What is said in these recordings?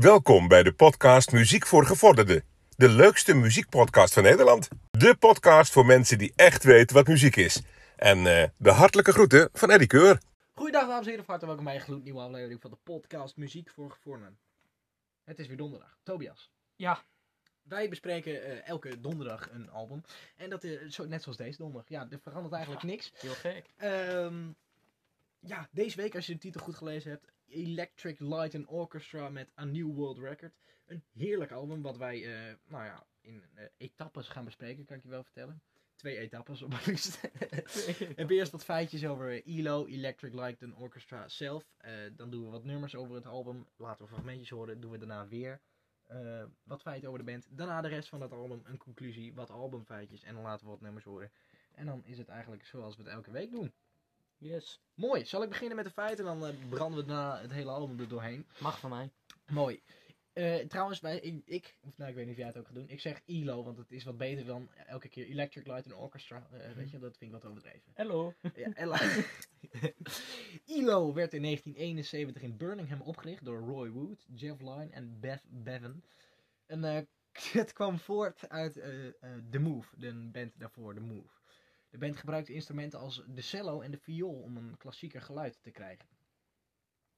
Welkom bij de podcast Muziek voor Gevorderden. De leukste muziekpodcast van Nederland. De podcast voor mensen die echt weten wat muziek is. En eh, de hartelijke groeten van Eddie Keur. Goeiedag dames en heren, van harte welkom bij een gloednieuwe aflevering van de podcast Muziek voor Gevorderden. Het is weer donderdag. Tobias. Ja, Wij bespreken eh, elke donderdag een album. En dat is zo, net zoals deze donderdag. Ja, er verandert eigenlijk niks. heel gek. Ehm, ja, deze week, als je de titel goed gelezen hebt, Electric Light and Orchestra met A New World Record. Een heerlijk album, wat wij, eh, nou ja, in eh, etappes gaan bespreken, kan ik je wel vertellen. Twee etappes op liefst. Hebben eerst wat feitjes over eh, ELO, Electric Light and Orchestra zelf. Dan doen we wat nummers over het album. Laten we fragmentjes horen. Doen we daarna weer wat feiten over de band. Daarna de rest van het album, een conclusie, wat albumfeitjes. En dan laten we wat nummers horen. En dan is het eigenlijk zoals we het elke week doen. Yes. Mooi. Zal ik beginnen met de feiten? Dan eh, branden we daarna het hele album er doorheen. Mag van mij. Mooi. Eh, trouwens, bij, ik, ik, of nou ik weet niet of jij het ook gaat doen. Ik zeg ELO, want het is wat beter dan elke keer Electric Light and Orchestra. Eh, weet je, dat vind ik wat overdreven. Hallo. Ja. ELO werd in 1971 in Birmingham opgericht door Roy Wood, Jeff Lynne en Beth Bevan. En het kwam voort uit The Move, de band daarvoor, The Move. De band gebruikte instrumenten als de cello en de viool om een klassieker geluid te krijgen.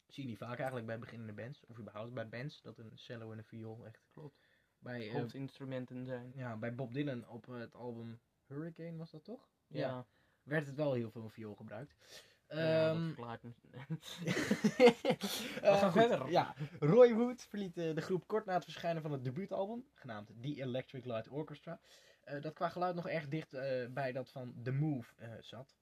Zie je niet vaak eigenlijk bij beginnende bands, of überhaupt bij bands, dat een cello en een viool echt Klopt. Bij, eh, Hoofdinstrumenten zijn. ja, bij Bob Dylan op eh, het album Hurricane was dat toch? Ja. Werd het wel heel veel viool gebruikt. Ja, dat. Eh, goed, verder. Ja, Roy Wood verliet eh, de groep kort na het verschijnen van het debuutalbum, genaamd The Electric Light Orchestra. Eh, dat qua geluid nog erg dicht eh, bij dat van The Move eh, zat.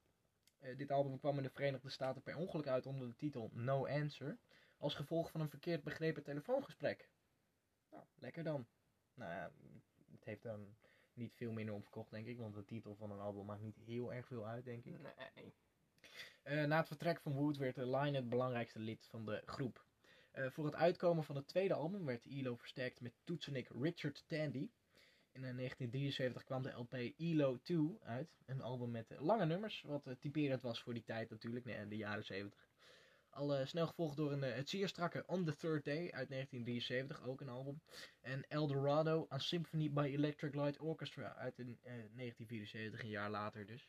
Dit album kwam in de Verenigde Staten per ongeluk uit onder de titel No Answer, als gevolg van een verkeerd begrepen telefoongesprek. Nou, lekker dan. Nou ja, het heeft dan niet veel minder omverkocht, denk ik, want de titel van een album maakt niet heel erg veel uit, denk ik. Nee. Na het vertrek van Wood werd Line het belangrijkste lid van de groep. Voor het uitkomen van het tweede album werd ELO versterkt met toetsenik Richard Tandy. In eh, 1973 kwam de LP ELO 2 uit, een album met eh, lange nummers, wat eh, typerend was voor die tijd natuurlijk, nee, de jaren 70. Al eh, snel gevolgd door een, eh, het zeer strakke On the Third Day uit 1973, ook een album. En Eldorado, A Symphony by Electric Light Orchestra uit in, eh, 1974, een jaar later dus.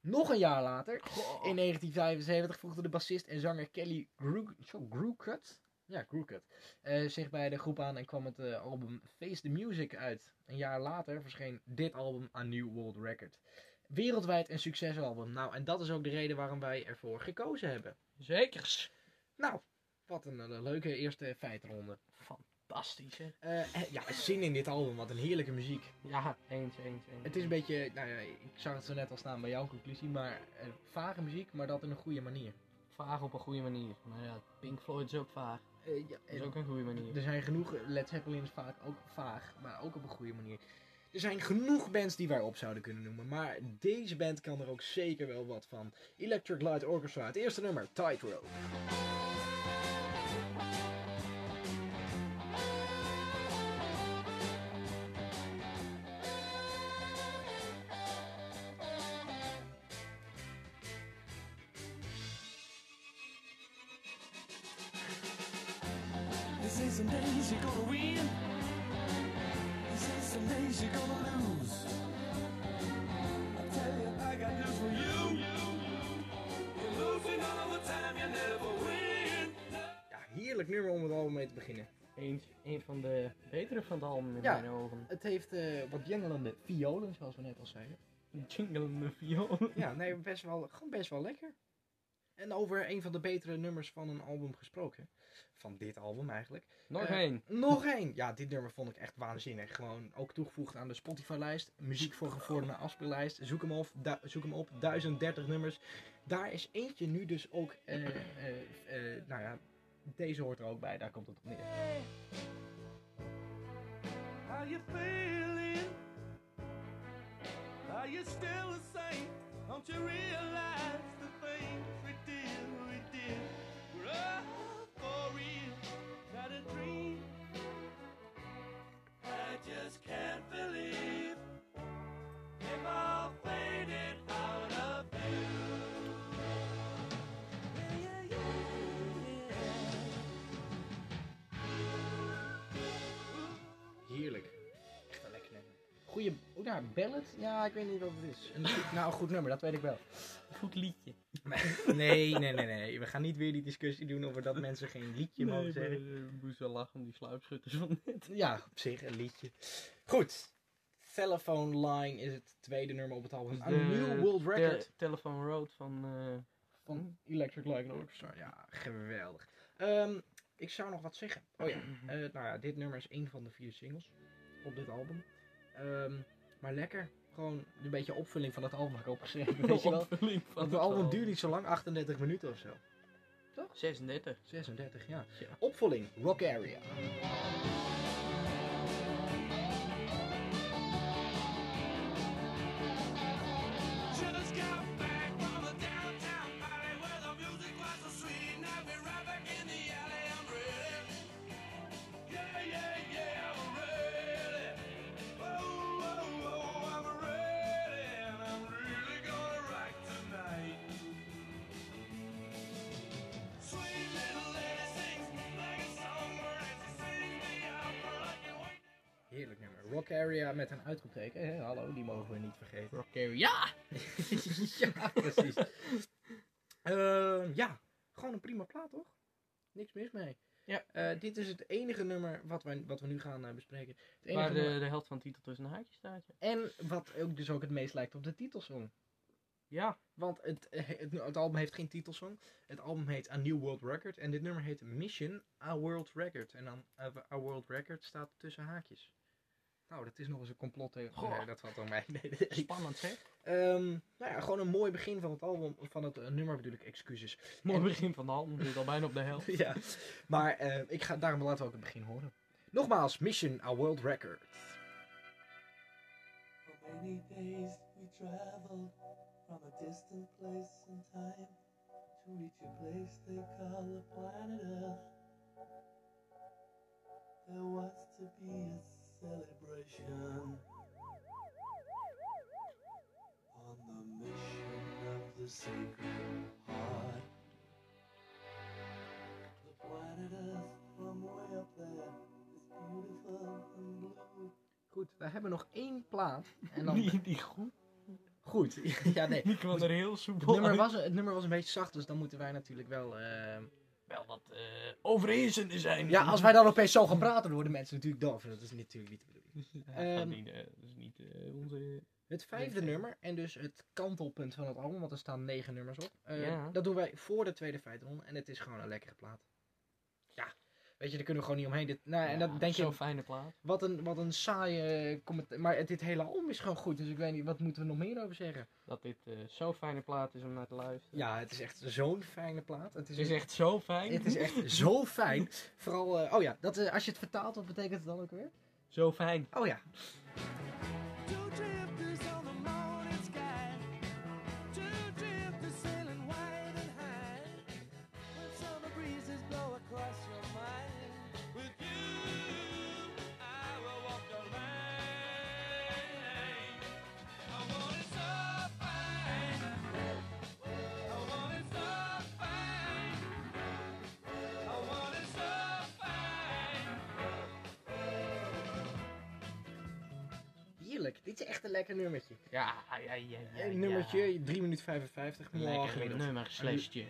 Nog een jaar later, in 1975 voegde de bassist en zanger Kelly Gru- Grucut ja, Grucut, eh, zich bij de groep aan en kwam het eh, album Face the Music uit. Een jaar later verscheen dit album A New World Record. Wereldwijd een succesalbum. Nou, en dat is ook de reden waarom wij ervoor gekozen hebben. Zekers. Nou, wat een, eh, leuke eerste feitenronde. Fantastisch, hè? Eh, ja, zin in dit album. Wat een heerlijke muziek. Ja, eens, eens, eens. Het is een beetje, nou ja, ik zag het zo net al staan bij jouw conclusie, maar vage muziek, maar dat in een goede manier. vaag op een goede manier. Maar ja, Pink Floyd is ook vaag. Eh, ja, Dat is ook een goede manier. Er zijn genoeg, Led Zeppelin is vaak ook vaag, maar ook op een goede manier. Er zijn genoeg bands die wij op zouden kunnen noemen, maar deze band kan er ook zeker wel wat van. Electric Light Orchestra, het eerste nummer, Tightrope. Mee te beginnen. Eens, een van de betere van het album in Ja. mijn ogen. Het heeft eh, wat jengelende violen, zoals we net al zeiden. Jinglende viool. Ja, nee, best wel, gewoon best wel lekker. En over een van de betere nummers van een album gesproken. Van dit album eigenlijk. Nog Eh, één. Nog één. Ja, dit nummer vond ik echt waanzinnig. Gewoon ook toegevoegd aan de Spotify-lijst. Muziek voor gevorderde afspeellijst. Zoek hem op. du- zoek hem op. 1030 nummers. Daar is eentje nu dus ook. eh, eh, eh, nou ja, deze hoort er ook bij. Daar komt het op neer. How you feeling? Are you still the same? Don't you realize the things we did, we did were all for real, not a dream? Nou, ballad? Ja, ik weet niet wat het is. Een goed, nou, een goed nummer, dat weet ik wel. Goed liedje. Nee, nee, nee, nee. We gaan niet weer die discussie doen over dat mensen geen liedje mogen zeggen. Ik moest wel lachen om die sluipschutters van net. Ja, op zich een liedje. Goed. Telephone Line is het tweede nummer op het album. Dus Een nieuw world record Te- Telephone Road van... eh, van Electric Light Orchestra. Ja, geweldig. Ehm, ik zou nog wat zeggen. Oh ja, eh, nou ja, dit nummer is een van de vier singles op dit album. Ehm, maar lekker. Gewoon een beetje opvulling van het album heb ik opgeschreven. Weet je wel? opvulling van Want het album duurt niet zo lang, 38 minuten of zo. 36. 36, ja. Ja. Opvulling, Rock Area. Rock Area met een uitroepteken. Hallo, die mogen we niet vergeten. Rock Area. Ja! ja, precies. Ehm, ja, gewoon een prima plaat, toch? Niks mis mee. Ja. Eh, dit is het enige nummer wat, wij, wat we nu gaan eh, bespreken. Het enige Waar de, nummer- de helft van de titel tussen een haakje staat. Ja. En wat ook dus ook het meest lijkt op de titelsong. ja. Want het, eh, het, het album heeft geen titelsong. Het album heet A New World Record. En dit nummer heet Mission A World Record. En dan A World Record staat tussen haakjes. Nou, dat is nog eens een complot tegen. Nee, dat valt om mij. Nee. Spannend zeg. Ehm, nou ja, gewoon een mooi begin van het album. Van het eh, nummer bedoel ik, excuses. Mooi En- begin van de album. Zitten al bijna op de helft. ja, maar eh, ik ga, daarom laten we ook het begin horen. Nogmaals, Mission A World Record. For many days we traveled from a distant place and time to reach a place they call the planet Earth. There was to be a celebration on the mission of the sacred heart. The planet Earth from way up there is beautiful and blue. Goed, we hebben nog één plaat. En dan... Die, die goed. Goed, ja nee. Die kwam er heel Het soepel nummer, uit. was, het nummer was een beetje zacht, dus dan moeten wij natuurlijk wel... eh, Wel wat eh overheersende zijn. Ja, als wij dan opeens zo gaan praten, dan worden mensen natuurlijk doof. Dat is natuurlijk niet de bedoeling. Ja, Ehm, niet, eh, dat is niet eh, onze... Het vijfde nummer, en dus het kantelpunt van het album, want er staan negen nummers op. Ja. Dat doen wij voor de tweede feitronde en het is gewoon een lekkere plaat. Weet je, daar kunnen we gewoon niet omheen. Dit, nou, en dan denk Zo'n je, fijne plaat. wat een, wat een saaie commentaar. Maar dit hele album is gewoon goed, dus ik weet niet, wat moeten we nog meer over zeggen? Dat dit eh, zo'n fijne plaat is om naar te luisteren. Ja, het is echt zo'n fijne plaat. Het is, Het is echt zo fijn. het is echt zo fijn. Vooral, eh, oh ja, dat, eh, als je het vertaalt, wat betekent het dan ook weer? Zo fijn. Oh ja, heerlijk. Dit is echt een lekker nummertje. Ja, ja, ja, ja. Een nummertje, 3 minuten 55. Een lekker nummer, slashje.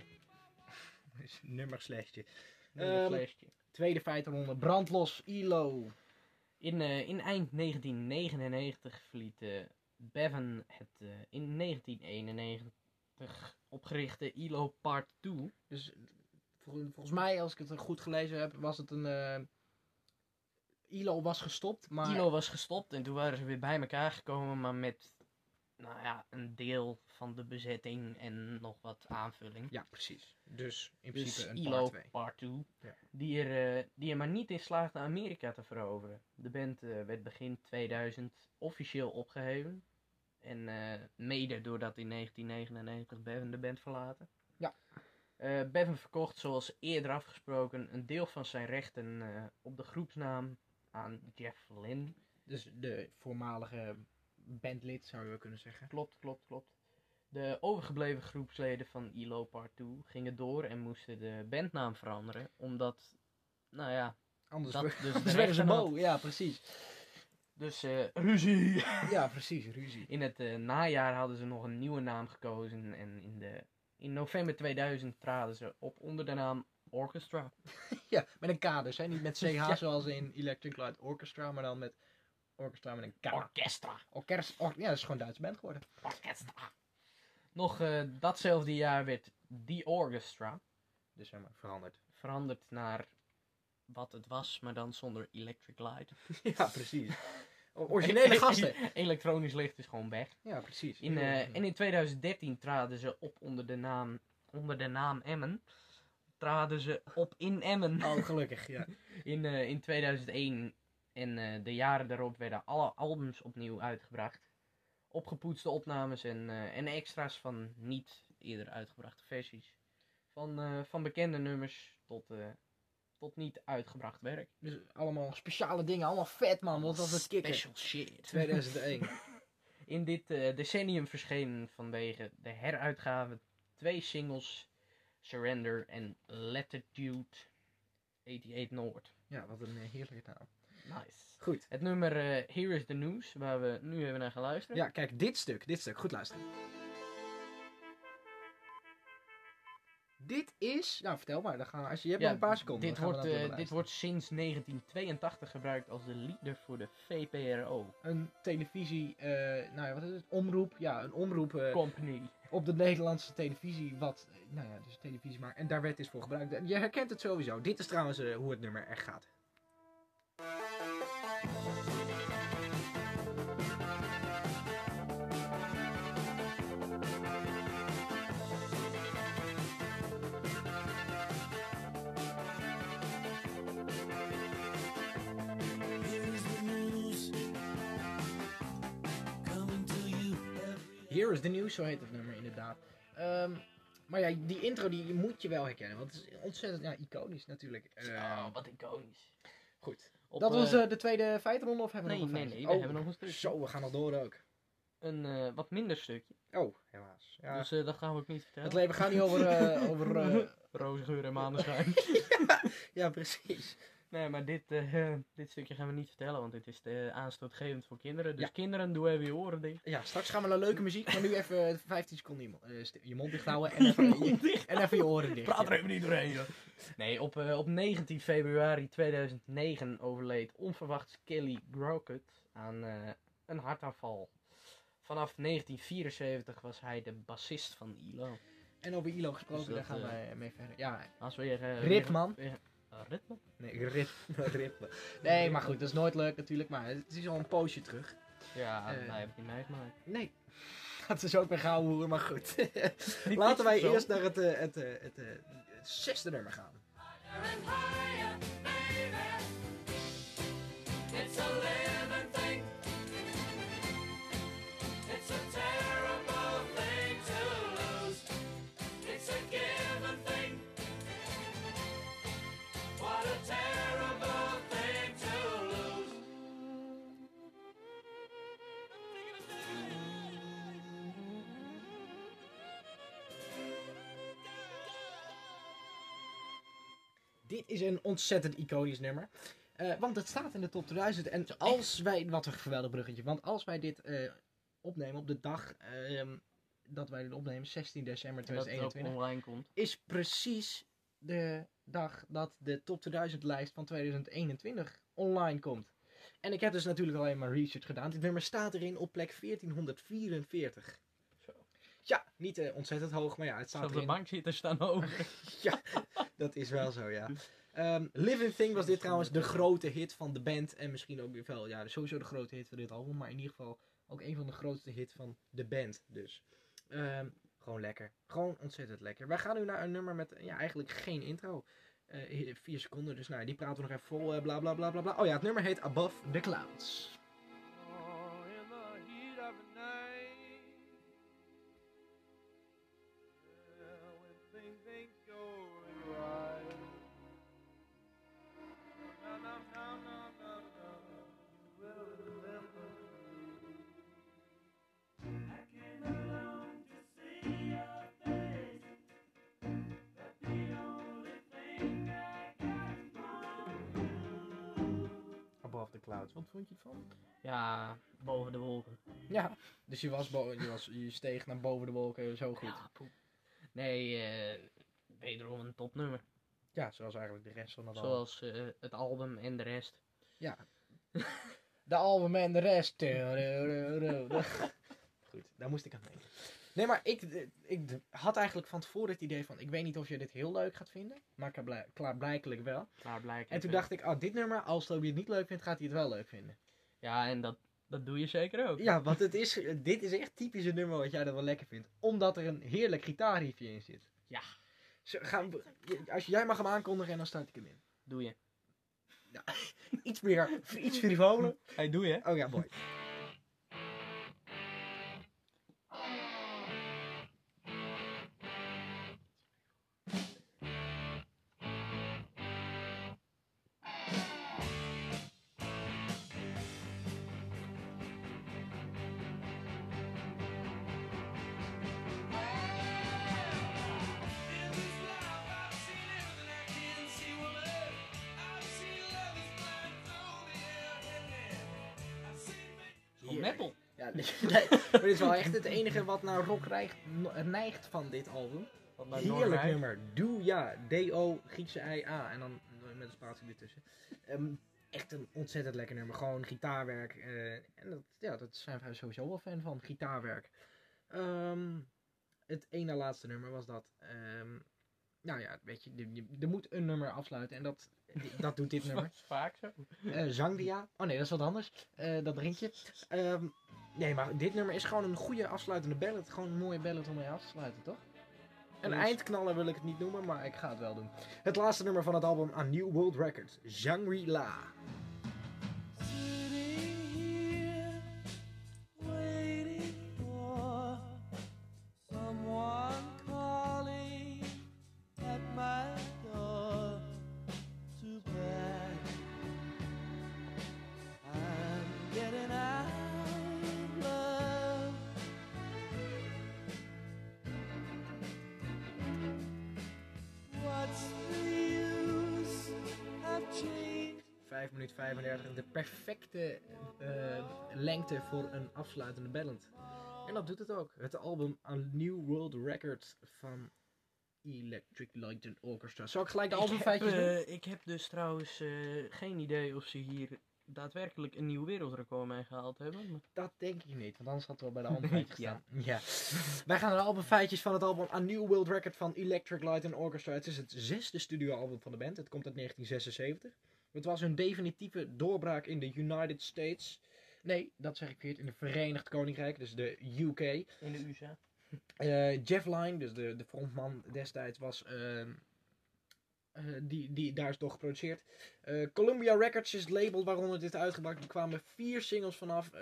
Nummer slashje. Nummer, Ehm, slashje. Tweede feitenronde, brandlos, ILO. In, eh, in eind 1999 verliet eh, Bevan het eh, in 1991 opgerichte ILO Part 2. Dus vol- volgens mij, als ik het goed gelezen heb, was het een... ILO was gestopt, maar... ILO was gestopt en toen waren ze weer bij elkaar gekomen, maar met nou ja, een deel van de bezetting en nog wat aanvulling. Ja, precies. Dus in Dus principe een ILO part 2. Part 2, Ja. die, er, eh, die er maar niet in slaagde Amerika te veroveren. De band eh, werd begin 2000 officieel opgeheven. En eh, mede doordat in 1999 Bevan de band verlaten. Ja. Bevan verkocht zoals eerder afgesproken een deel van zijn rechten op de groepsnaam aan Jeff Lynne. Dus de voormalige bandlid, zou je kunnen zeggen. Klopt, klopt, klopt. De overgebleven groepsleden van ILO Part 2 gingen door en moesten de bandnaam veranderen. Omdat, nou ja, Anders, Dat we- dus de anders werden ze mo. Ja, precies. Dus eh, ruzie. Ja, precies, ruzie. In het eh, najaar hadden ze nog een nieuwe naam gekozen. En in, de, in november 2000 traden ze op onder de naam Orchestra. Ja, met een K dus, hè? Niet met CH Ja. zoals in Electric Light Orchestra, maar dan met orchestra met een K. Orchestra. Orkest, or- ja, dat is gewoon een Duitse band geworden. Orchestra. Nog eh, datzelfde jaar werd The Orchestra Dus zeg maar, veranderd. veranderd naar wat het was, maar dan zonder electric light. Ja, precies. Originele gasten. Elektronisch licht is gewoon weg. Ja, precies. In, eh, en in 2013 traden ze op onder de naam, onder de naam Emmen. Traden ze op in Emmen. Oh, gelukkig, ja. In, eh, in 2001 en eh, de jaren daarop werden alle albums opnieuw uitgebracht. Opgepoetste opnames en, eh, en extra's van niet eerder uitgebrachte versies. Van, van bekende nummers tot, tot niet uitgebracht werk. Dus allemaal speciale dingen, allemaal vet man, wat was het kicken. Special shit. 2001. In dit decennium verschenen vanwege de heruitgave twee singles, Surrender en Latitude 88 Noord. Ja, wat een eh, heerlijke naam. Nice. Goed. Het nummer eh, Here is the News, waar we nu even naar gaan luisteren. Ja, kijk, dit stuk, dit stuk. Goed luisteren. Dit is... Nou, vertel maar. Dan gaan we, als je, je hebt Ja, nog een paar seconden. Dit wordt, eh, dit wordt sinds 1982 gebruikt als de leader voor de VPRO Een televisie, eh, nou ja, wat is het? Omroep. Ja, een omroep Company. Op de Nederlandse televisie. Wat, eh, nou ja, dus televisie maar. En daar werd dit voor gebruikt. Je herkent het sowieso. Dit is trouwens eh, hoe het nummer echt gaat. Here is the news, zo heet het nummer inderdaad. Ehm, maar ja, die intro die moet je wel herkennen. Want het is ontzettend ja, iconisch natuurlijk. Ehm, Oh, wat iconisch. goed. Op, dat was eh, eh, de tweede feitenronde of hebben we nee, nog een nee, nee, we Oh, hebben nog een stukje. Zo, we gaan nog door ook. een eh, wat minder stukje. Oh, helaas. Ja. Dus dat gaan we ook niet vertellen. het leven gaat niet over... over eh, Roze geur en maneschijn. ja, precies. Nee, maar dit, eh, dit stukje gaan we niet vertellen, want dit is te aanstootgevend voor kinderen. Dus Ja. kinderen, doe even je oren dicht. Ja, straks gaan we naar leuke muziek, maar nu even 15 seconden je, eh, je mond dicht houden en even je, en even je oren dicht. Praat er even niet doorheen. joh. Nee, op, eh, op 19 februari 2009 overleed onverwachts Kelly Crockett aan eh, een hartaanval. Vanaf 1974 was hij de bassist van ILO. En over ILO gesproken, Dus daar gaan eh, wij mee verder. Ja, Als weer... eh, Rip, man. weer- eh, ritme? nee, rip, rip. Nee, maar goed, dat is nooit leuk natuurlijk, maar het is al een poosje terug. Ja, hij heeft het niet meegemaakt. Nee. Dat is ook weer gauw hoeren, maar goed. Laten wij eerst naar het, eh, het, eh, het, eh, het zesde nummer gaan. and higher, baby. It's a Dit is een ontzettend iconisch nummer. Eh, want het staat in de top 2000. En als wij. Wat een geweldig bruggetje. Want als wij dit eh, opnemen op de dag ehm, dat wij dit opnemen, 16 december Dat het ook 2021, online komt. is precies de dag dat de top 2000 lijst van 2021 online komt. En ik heb dus natuurlijk alleen maar research gedaan. Dit nummer staat erin op plek 1444. Zo. Ja, niet eh, ontzettend hoog, maar ja, het staat Zelfs de erin. bankzitters staan over. Ja, dat is wel zo, ja. Ehm, Living Thing was dit trouwens de grote hit van de band. En misschien ook weer wel, ja, sowieso de grote hit van dit album. Maar in ieder geval ook een van de grootste hits van de band. Dus Ehm, gewoon lekker. Gewoon ontzettend lekker. Wij gaan nu naar een nummer met ja, eigenlijk geen intro. Eh, vier seconden, dus nou, die praten we nog even vol. eh, bla bla bla bla bla. Oh ja, het nummer heet Above the Clouds. Vond je ervan? Ja, boven de wolken. Ja, dus je, was bo- je, was, je steeg naar boven de wolken zo goed. Ja, poep. Nee, eh wederom een topnummer. Ja, zoals eigenlijk de rest van het album. Zoals eh, het album en de rest. De album en de rest. Goed, daar moest ik aan denken. Nee, maar ik, ik had eigenlijk van tevoren het idee van... Ik weet niet of je dit heel leuk gaat vinden. Maar klaarblijk- klaarblijkelijk wel. Klaarblijkelijk. En toen dacht ik, oh, dit nummer, als Toby het niet leuk vindt, gaat hij het wel leuk vinden. Ja, en dat, dat doe je zeker ook. Ja, want het is, dit is echt typisch een nummer wat jij dat wel lekker vindt. Omdat er een heerlijk gitaarriefje in zit. Ja. Zo, gaan als jij mag hem aankondigen en dan start ik hem in. Doe je. Iets meer, iets frivoler. Hey, doe je. Oh ja, mooi. Metal. Ja, nee, nee, maar dit is wel echt het enige wat naar rock neigt, neigt van dit album. Wat naar Heerlijk nummer. Doe ja. D-O, Griekse I-A. En dan met een spatie ertussen. Ehm, echt een ontzettend lekker nummer. Gewoon gitaarwerk. eh, en dat, ja, dat zijn wij sowieso wel fan van. Gitaarwerk. Ehm, het ene laatste nummer was dat. ehm, nou ja, weet je, je- je- er moet een nummer afsluiten. En dat, dat doet dit nummer. Dat is vaak zo. Eh Zangria. Oh nee, dat is wat anders. Eh, dat drinkje. Ehm, nee, maar dit nummer is gewoon een goede afsluitende ballad. Gewoon een mooie ballad om mee af te sluiten, toch? Een Dus- eindknaller wil ik het niet noemen, maar ik ga het wel doen. Het laatste nummer van het album A New World Records. Shangri-La. 5 minuten 35. De perfecte eh, lengte voor een afsluitende ballad. En dat doet het ook. Het album A New World Records van Electric Light and Orchestra. Zal ik gelijk de albumfeitjes doen? eh, ik heb dus trouwens eh, geen idee of ze hier daadwerkelijk een nieuw wereldrecord mee gehaald hebben. maar- Dat denk ik niet, want anders had het wel bij de albumfeitjes Ja. gestaan. ja. Wij gaan naar de albumfeitjes van het album A New World Record van Electric Light and Orchestra. Het is het zesde studioalbum van de band. Het komt uit 1976. Het was hun definitieve doorbraak in de United States. Nee, dat zeg ik verkeerd. In de Verenigd Koninkrijk, dus de UK. In de USA. Eh, Jeff Lynne, dus de, de frontman destijds, was. ehm, eh, die, die, daar is door geproduceerd. Eh, Columbia Records is het label waaronder dit uitgebracht. Er kwamen vier singles vanaf. Eh,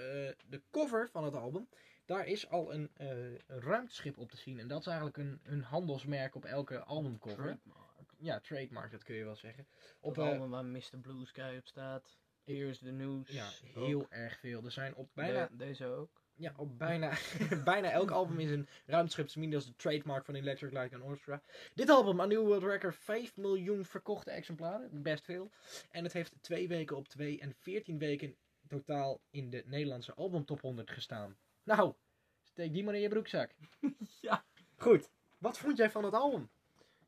de cover van het album. Daar is al een, eh, een ruimteschip op te zien. En dat is eigenlijk een, een handelsmerk op elke albumcover. Trademark. Ja, trademark, dat kun je wel zeggen. Op het eh, album waar Mr. Blue Sky op staat. Here's the news. ja, Ook. heel erg veel. Er zijn op bijna De- deze ook. Ja, op bijna, bijna elk album is een ruimteschip te is de trademark van Electric Light and Orchestra. Dit album, A New World Record, 5 miljoen verkochte exemplaren. Best veel. En het heeft twee weken op 2 en 14 weken totaal in de Nederlandse albumtop 100 gestaan. Nou, steek die maar in je broekzak. Ja. Goed, wat vond jij van het album?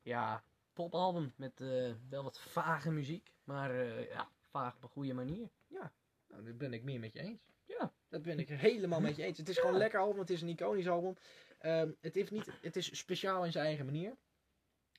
Ja, topalbum met eh, wel wat vage muziek. Maar eh, ja, vaag op een goede manier. Nou, dat ben ik meer met je eens. Ja. Dat ben ik helemaal met je eens. Het is gewoon een lekker album. Het is een iconisch album. Ehm, het, heeft niet, het is speciaal in zijn eigen manier.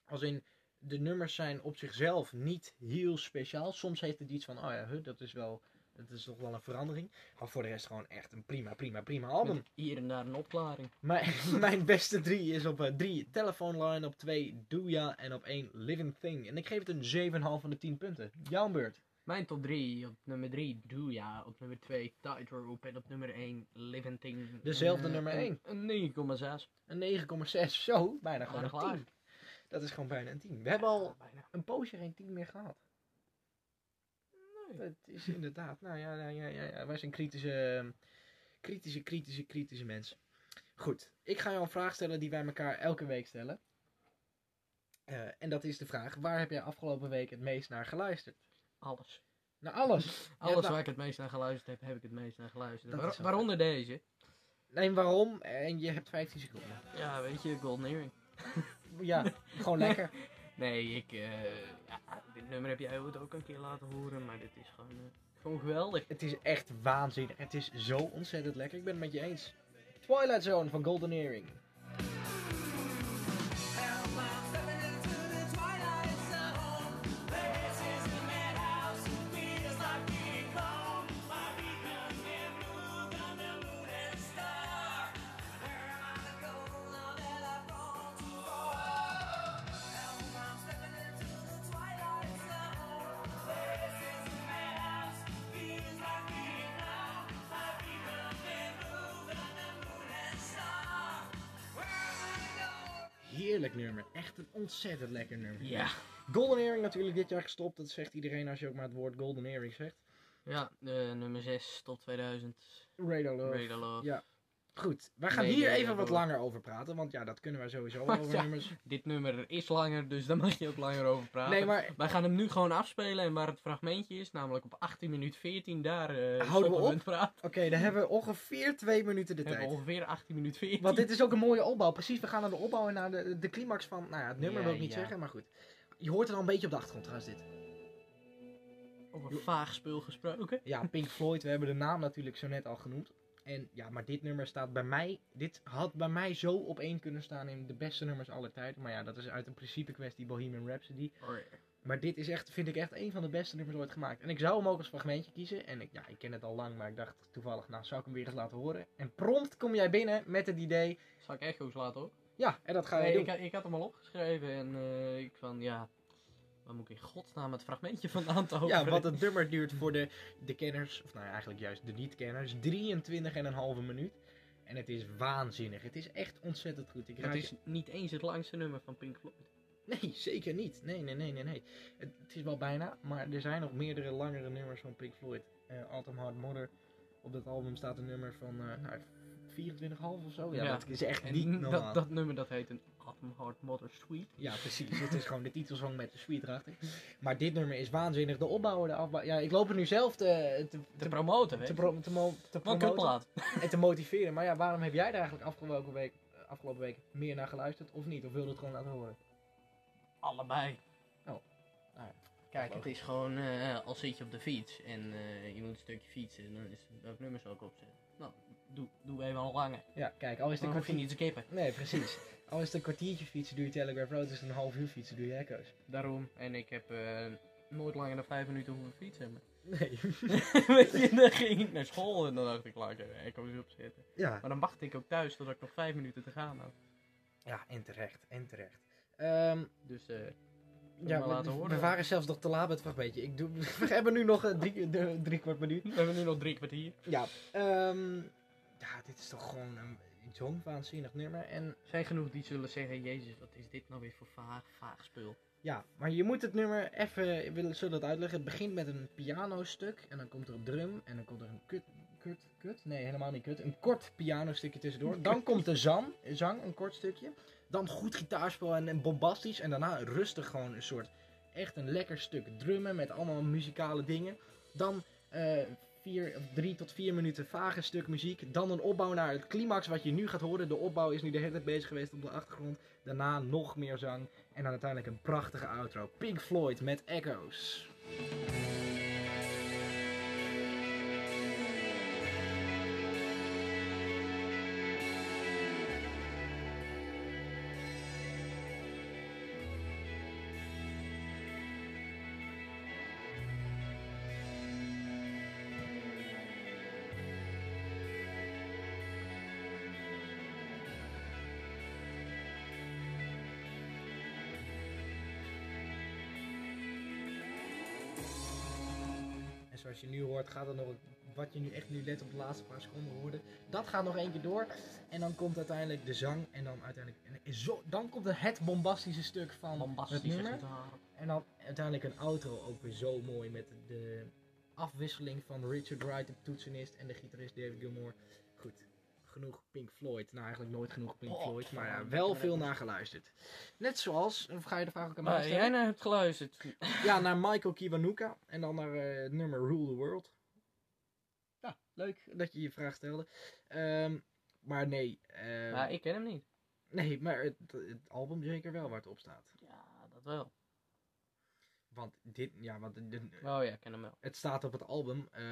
Als in, de nummers zijn op zichzelf niet heel speciaal. Soms heeft het iets van, oh ja, dat is wel... Dat is toch wel een verandering. Maar voor de rest gewoon echt een prima, prima, prima album. Met hier en daar een opklaring. Mijn, mijn beste drie is op 3 Telephone Line, op 2 Doja en op 1 Living Thing. En ik geef het een 7,5 van de 10 punten. Jouw beurt. Mijn top 3. Op nummer 3 Doe ja. Op nummer 2 Tightrope. En op nummer 1 Living Thing. Dezelfde En, eh, nummer een- één. Een 9,6. Een 9,6. Zo, bijna gewoon een klaar. 10. Dat is gewoon bijna een 10. We hebben al bijna. een poosje geen 10 meer gehad. Nee. Het is inderdaad, nou ja, ja, ja, ja, wij zijn kritische, kritische, kritische, kritische mensen. Goed, ik ga jou een vraag stellen die wij elkaar elke week stellen. Eh, en dat is de vraag, waar heb jij afgelopen week het meest naar geluisterd? Alles. Nou, alles. Alles nou- waar ik het meest naar geluisterd heb, heb ik het meest naar geluisterd. Dat Waar- waaronder deze. Nee, waarom? En je hebt 15 seconden. Ja, weet je, Golden Earring. Ja, gewoon lekker. Nee, ik, eh, ja, dit nummer heb jij ook een keer laten horen, maar dit is gewoon, eh, gewoon geweldig. Het is echt waanzinnig. Het is zo ontzettend lekker. Ik ben het met je eens. Twilight Zone van Golden Earring. Ontzettend lekker nummer. Ja. Golden Earring natuurlijk dit jaar gestopt. Dat zegt iedereen als je ook maar het woord Golden Earring zegt. Ja, eh, nummer 6 tot 2000. Radar Love. Radar Love. Ja. Goed, we gaan Nee, hier nee, even wat langer over praten. Want ja, dat kunnen wij sowieso Maar over ja. nummers. Dit nummer is langer, dus daar mag je ook langer over praten. Nee, maar Wij gaan hem nu gewoon afspelen en waar het fragmentje is, namelijk op 18 minuut 14, daar eh Houden we op? oké, dan hebben we ongeveer twee minuten de We hebben tijd. ongeveer 18 minuut 14. Want dit is ook een mooie opbouw. Precies, we gaan naar de opbouw en naar de, de climax van... Nou ja, het nummer Ja, wil ik niet ja. zeggen, maar goed. Je hoort het al een beetje op de achtergrond trouwens dit. Over vaag spul gesproken. Ja, Pink Floyd, we hebben de naam natuurlijk zo net al genoemd. En ja, maar dit nummer staat bij mij... Dit had bij mij zo op één kunnen staan in de beste nummers aller tijden. Maar ja, dat is uit een principe kwestie Bohemian Rhapsody. Maar dit is echt, vind ik echt een van de beste nummers ooit gemaakt. En ik zou hem ook als fragmentje kiezen. En ik, ja, ik ken het al lang, maar ik dacht toevallig, nou zou ik hem weer eens laten horen. En prompt kom jij binnen met het idee, Zal ik echo's laten hoor? ja, en dat ga je Nee, doen. ik, had- ik had hem al opgeschreven en eh, ik van ja, waar moet ik in godsnaam het fragmentje vandaan te Ja, want het nummer duurt voor de, de kenners, of nou eigenlijk juist de niet-kenners, 23,5 minuut. En het is waanzinnig. Het is echt ontzettend goed. Ik Het is niet eens het langste nummer van Pink Floyd. Nee, zeker niet. Nee, nee, nee, nee, nee. Het, het is wel bijna, maar er zijn nog meerdere langere nummers van Pink Floyd. Autumn Hard Mother. Op dat album staat een nummer van eh nou, 24,5 of zo. Ja, Ja. dat is echt En niet normaal. dat, dat nummer dat heet een Atom Heart Mother Sweet. Ja, precies. Het is gewoon de titelsong met de sweet erachter. Maar dit nummer is waanzinnig. De opbouw, de afbouw. Ja, ik loop er nu zelf te, te, Te te, promoten, weet te, pro- te, mo- te promoten en te motiveren. Maar ja, waarom heb jij er eigenlijk afgelopen week, eh, afgelopen week meer naar geluisterd of niet? Of wilde het gewoon laten horen? Allebei. Nou ja, Kijk, het is gewoon eh, als zit je op de fiets en eh, je moet een stukje fietsen, dan is welk nummer zal ik opzetten. Doe, doe even al langer. Ja, kijk, al is het een je kwartier... niet te kippen. Nee, precies. Al is het een kwartiertje fietsen, doe je Telegraph Road. Is het een half uur fietsen, doe je Echo's. Daarom. En ik heb eh, nooit langer dan vijf minuten hoeven fietsen. Maar Nee. Weet je, dan ging ik naar school en dan dacht ik, laat ik echo's opzetten. ja. Maar dan wachtte ik ook thuis totdat ik nog vijf minuten te gaan had. ja, en terecht, en terecht. Ehm, Dus eh ja, maar we, horen. we waren zelfs nog te laat met het fragmentje. Ik doe, we hebben nu nog eh, drie, de, drie kwart minuut. we hebben nu nog drie kwartier. Ja, ehm, ja, dit is toch gewoon een zo'n waanzinnig nummer. En Er zijn genoeg die zullen zeggen, jezus, wat is dit nou weer voor vaag, vaag spul. ja, maar je moet het nummer even, we zullen het uitleggen. Het begint met een pianostuk en dan komt er een drum en dan komt er een kut, kut, kut? Nee, helemaal niet kut. Een kort pianostukje tussendoor. Dan komt de zang, zang, een kort stukje. Dan goed gitaarspel en, en bombastisch. En daarna rustig gewoon een soort, echt een lekker stuk drummen met allemaal muzikale dingen. Dan eh, vier, drie tot vier minuten vage stuk muziek. Dan een opbouw naar het climax wat je nu gaat horen. De opbouw is nu de hele tijd bezig geweest op de achtergrond. Daarna nog meer zang. En dan uiteindelijk een prachtige outro. Pink Floyd met Echoes. Je nu hoort, gaat er nog wat je nu echt nu let op de laatste paar seconden hoorde. Dat gaat nog één keer door. En dan komt uiteindelijk de zang. En dan uiteindelijk. En zo, dan komt er het bombastische stuk van het nummer. gitaar. En dan uiteindelijk een outro ook weer zo mooi met de afwisseling van Richard Wright, de toetsenist, en de gitarist David Gilmour. Goed, genoeg Pink Floyd. Nou, eigenlijk nooit genoeg Pink Oh, Floyd, maar ja, wel veel naar geluisterd. Net zoals, of ga je de vraag ook aan mij Waar stellen? jij naar hebt geluisterd. Ja, naar Michael Kiwanuka en dan naar eh, het nummer Rule the World. Ja, leuk dat je je vraag stelde. Ehm, maar nee, eh, Maar ik ken hem niet. nee, maar het, het album zeker wel waar het op staat. Ja, dat wel. Want dit, ja, want dit- Oh ja, ik ken hem wel. het staat op het album eh,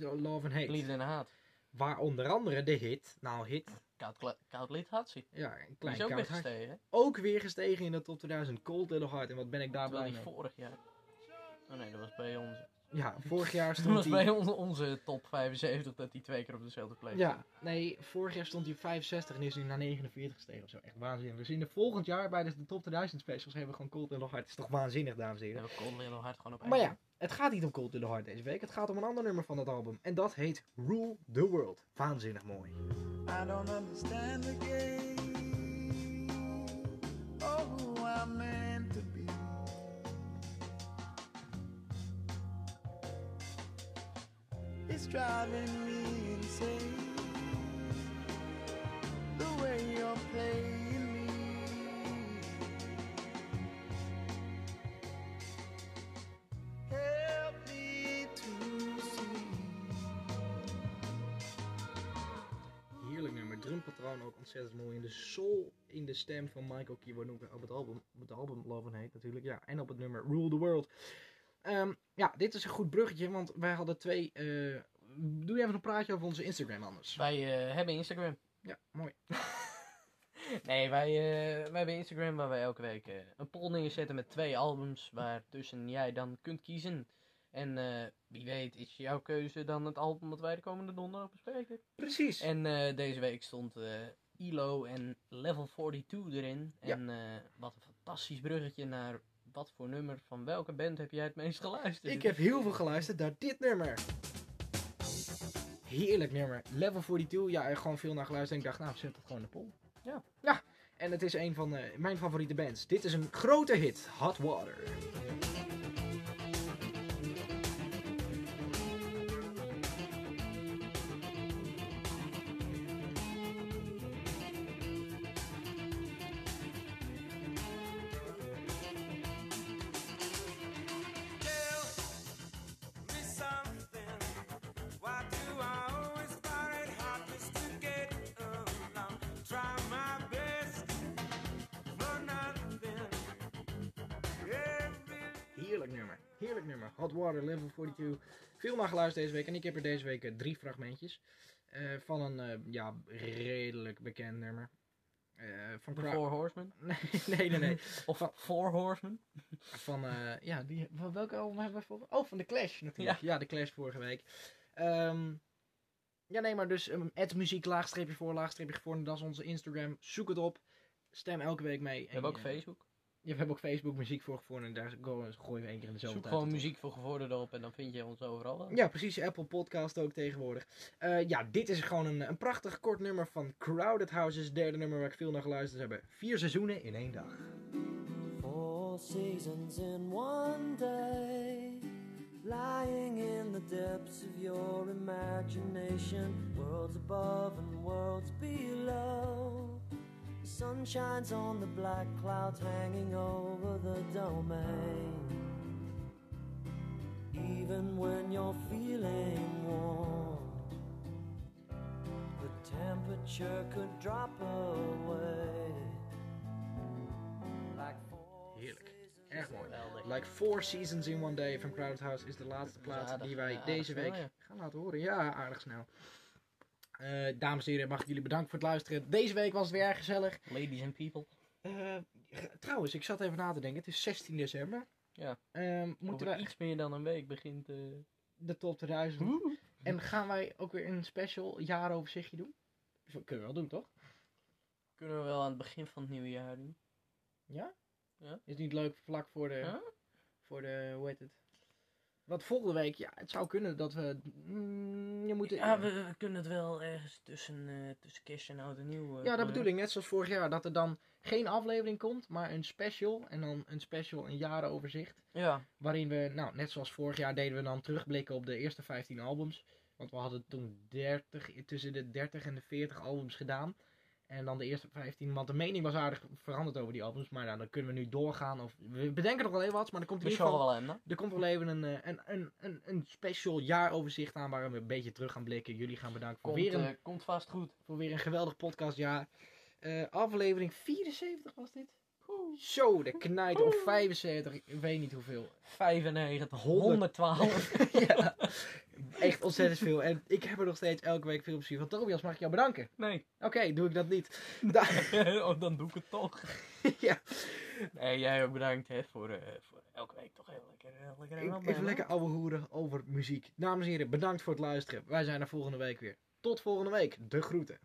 Love and Hate. Liefde en haat. Waar onder andere de hit, nou hit, Koud, koud lied had ze. ja, een klein is ook weer koud gestegen. Ook weer gestegen in de top 2000, Cold Little Heart. En wat ben ik daar blij mee. vorig jaar. Oh nee, dat was bij ons. Ja, vorig jaar Dat stond was hij... bij onze, onze top 75 dat hij twee keer op dezelfde plek Ja, nee, vorig jaar stond hij op 65 en is nu naar 49 gestegen of zo. Echt waanzinnig. Dus in de volgend jaar bij de, de top 2000 specials hebben we gewoon Cold Little Heart. Het is toch waanzinnig, dames en We heren. hebben Cold Little Hard gewoon op één. Maar ja, het gaat niet om Cold Little Heart deze week. Het gaat om een ander nummer van het album. En dat heet Rule the World. Waanzinnig mooi. I don't understand the game. Oh, I'm driving me insane. The way me. Help me to see. Heerlijk nummer. Drumpatroon ook ontzettend mooi. En de soul in de stem van Michael Kiwanuka op het album. Op het album Love and Hate natuurlijk. Ja, en op het nummer Rule the World. Ehm, ja, dit is een goed bruggetje. Want wij hadden twee... eh, doe even een praatje over onze Instagram anders. Wij eh, hebben Instagram. Ja, mooi. Nee, wij, eh, wij hebben Instagram waar wij elke week eh, een poll neerzetten met twee albums waar tussen jij dan kunt kiezen. En wie weet is jouw keuze dan het album dat wij de komende donderdag bespreken. Precies. En deze week stond eh ILO en Level 42 erin. En eh, wat een fantastisch bruggetje naar wat voor nummer van welke band heb jij het meest geluisterd? Ik heb heel veel geluisterd naar dit nummer. Heerlijk nummer. Level 42. Ja, er gewoon veel naar geluisterd. En ik dacht, nou, zet het gewoon in de poll. Ja. Ja. En het is een van eh, mijn favoriete bands. Dit is een grote hit. Hot Water. Heerlijk nummer. Hot Water, Level 42. Veel naar geluisterd deze week. En ik heb er deze week eh, drie fragmentjes. eh, van een eh, ja, redelijk bekend nummer. Eh, van The Four Horsemen? Nee, nee, nee. nee. Of Four Horsemen? Van, ja, die, van welke album hebben we voor? Oh, van The Clash natuurlijk. Ja, The Clash vorige week. Ehm, ja, nee, maar dus um, muziek, laagstreepje voor, laagstreepje voor. Dat is onze Instagram. Zoek het op. Stem elke week mee. We hebben ook Facebook. Ja, we hebben ook Facebook muziek voor gevonden. En daar go- gooien we één keer in de zoveel Zoek tijd gewoon muziek voor gevorderden op en dan vind je ons overal. Ja, precies. Apple Podcast ook tegenwoordig. Eh, ja, dit is gewoon een, een prachtig kort nummer van Crowded Houses. Derde nummer waar ik veel naar geluisterd heb. Vier seizoenen in één dag. Four seasons in one day, lying in the depths of your imagination, worlds above and worlds below. The sun shines on the black clouds hanging over the domain. Even when you're feeling warm, the temperature could drop away. Like four Heerlijk. seasons Erg mooi. Like Four Seasons in One Day van Crowded House is de laatste plaat aardig, die wij ja, aardig deze snel, week gaan laten horen. Ja, aardig snel. Eh, dames en heren, mag ik jullie bedanken voor het luisteren. Deze week was het weer erg gezellig. Ladies and people. Eh, trouwens, ik zat even na te denken. Het is 16 december. Ja. Ehm, moeten wij iets meer dan een week begint... eh de top 2000. En gaan wij ook weer een special jaaroverzichtje doen? Kunnen we wel doen, toch? Kunnen we wel aan het begin van het nieuwe jaar doen. Ja? Ja. Is het niet leuk vlak voor de, Huh? voor de, hoe heet het? Want volgende week, ja, het zou kunnen dat we, mm, je moet... Ja, we, we kunnen het wel ergens tussen, eh, tussen kerst en oud en nieuw. eh, Ja, dat bedoel ik. Net zoals vorig jaar. Dat er dan geen aflevering komt, maar een special. En dan een special, een jarenoverzicht. Ja, Waarin we, nou, net zoals vorig jaar deden we dan terugblikken op de eerste 15 albums. Want we hadden toen 30, tussen de 30 en de 40 albums gedaan. En dan de eerste 15, want de mening was aardig veranderd over die albums. Maar nou, dan kunnen we nu doorgaan. Of, we bedenken nog wel even wat, maar er komt in ieder geval... wel? Er komt wel even een, eh, een, een, een, een special jaaroverzicht aan waar we een beetje terug gaan blikken. Jullie gaan bedanken voor, Komt, weer, een, eh, komt vast goed. voor weer een geweldig podcastjaar. Eh aflevering 74 was dit. Zo, de knijt of 75, ik weet niet hoeveel. 95, 100. 112. ja, echt ontzettend veel. En ik heb er nog steeds elke week veel plezier van. Tobias, mag ik jou bedanken? nee, Oké, doe ik dat niet. Da- oh, dan doe ik het toch. ja, Nee, jij ook bedankt hè, voor, eh, voor elke week toch heel lekker, eh, lekker even lekker ouwe hoeren over muziek. Dames en heren, bedankt voor het luisteren. Wij zijn er volgende week weer. Tot volgende week. De groeten.